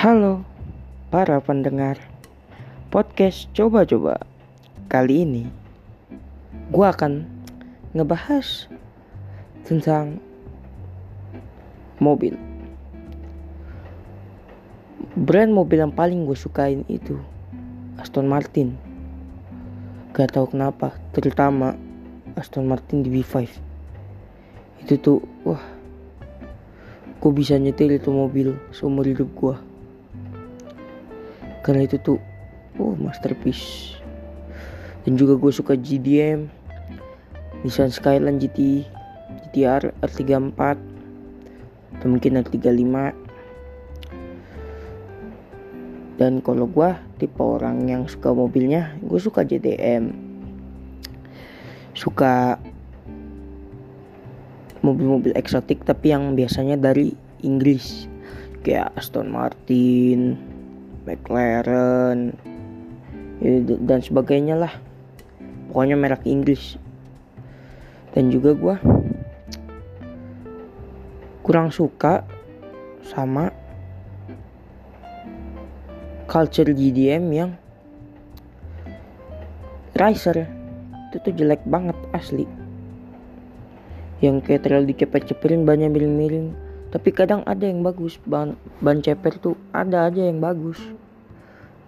Halo para pendengar podcast coba-coba. Kali ini gue akan ngebahas tentang mobil. Brand mobil yang paling gue sukain itu Aston Martin. Gak tau kenapa terutama Aston Martin di V5 Itu tuh wah Gue bisa nyetir itu mobil seumur hidup gue karena itu tuh oh masterpiece. Dan juga gue suka GDM Nissan Skyline GT GTR R34 atau mungkin R35 dan kalau gue tipe orang yang suka mobilnya gue suka JDM suka mobil-mobil eksotik tapi yang biasanya dari Inggris. Kayak Aston Martin McLaren ya, dan sebagainya lah. Pokoknya merek Inggris. Dan juga gue kurang suka sama culture GDM yang racer. Itu tuh jelek banget asli. Yang kayak terlalu dicepet-cepetin banyak miring-miring tapi kadang ada yang bagus ban ban ceper tuh ada aja yang bagus.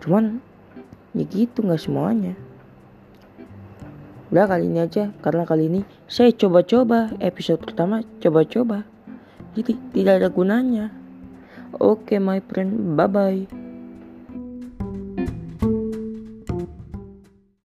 Cuman ya gitu nggak semuanya. Udah kali ini aja karena kali ini saya coba-coba episode pertama coba-coba. Jadi tidak ada gunanya. Oke okay, my friend bye bye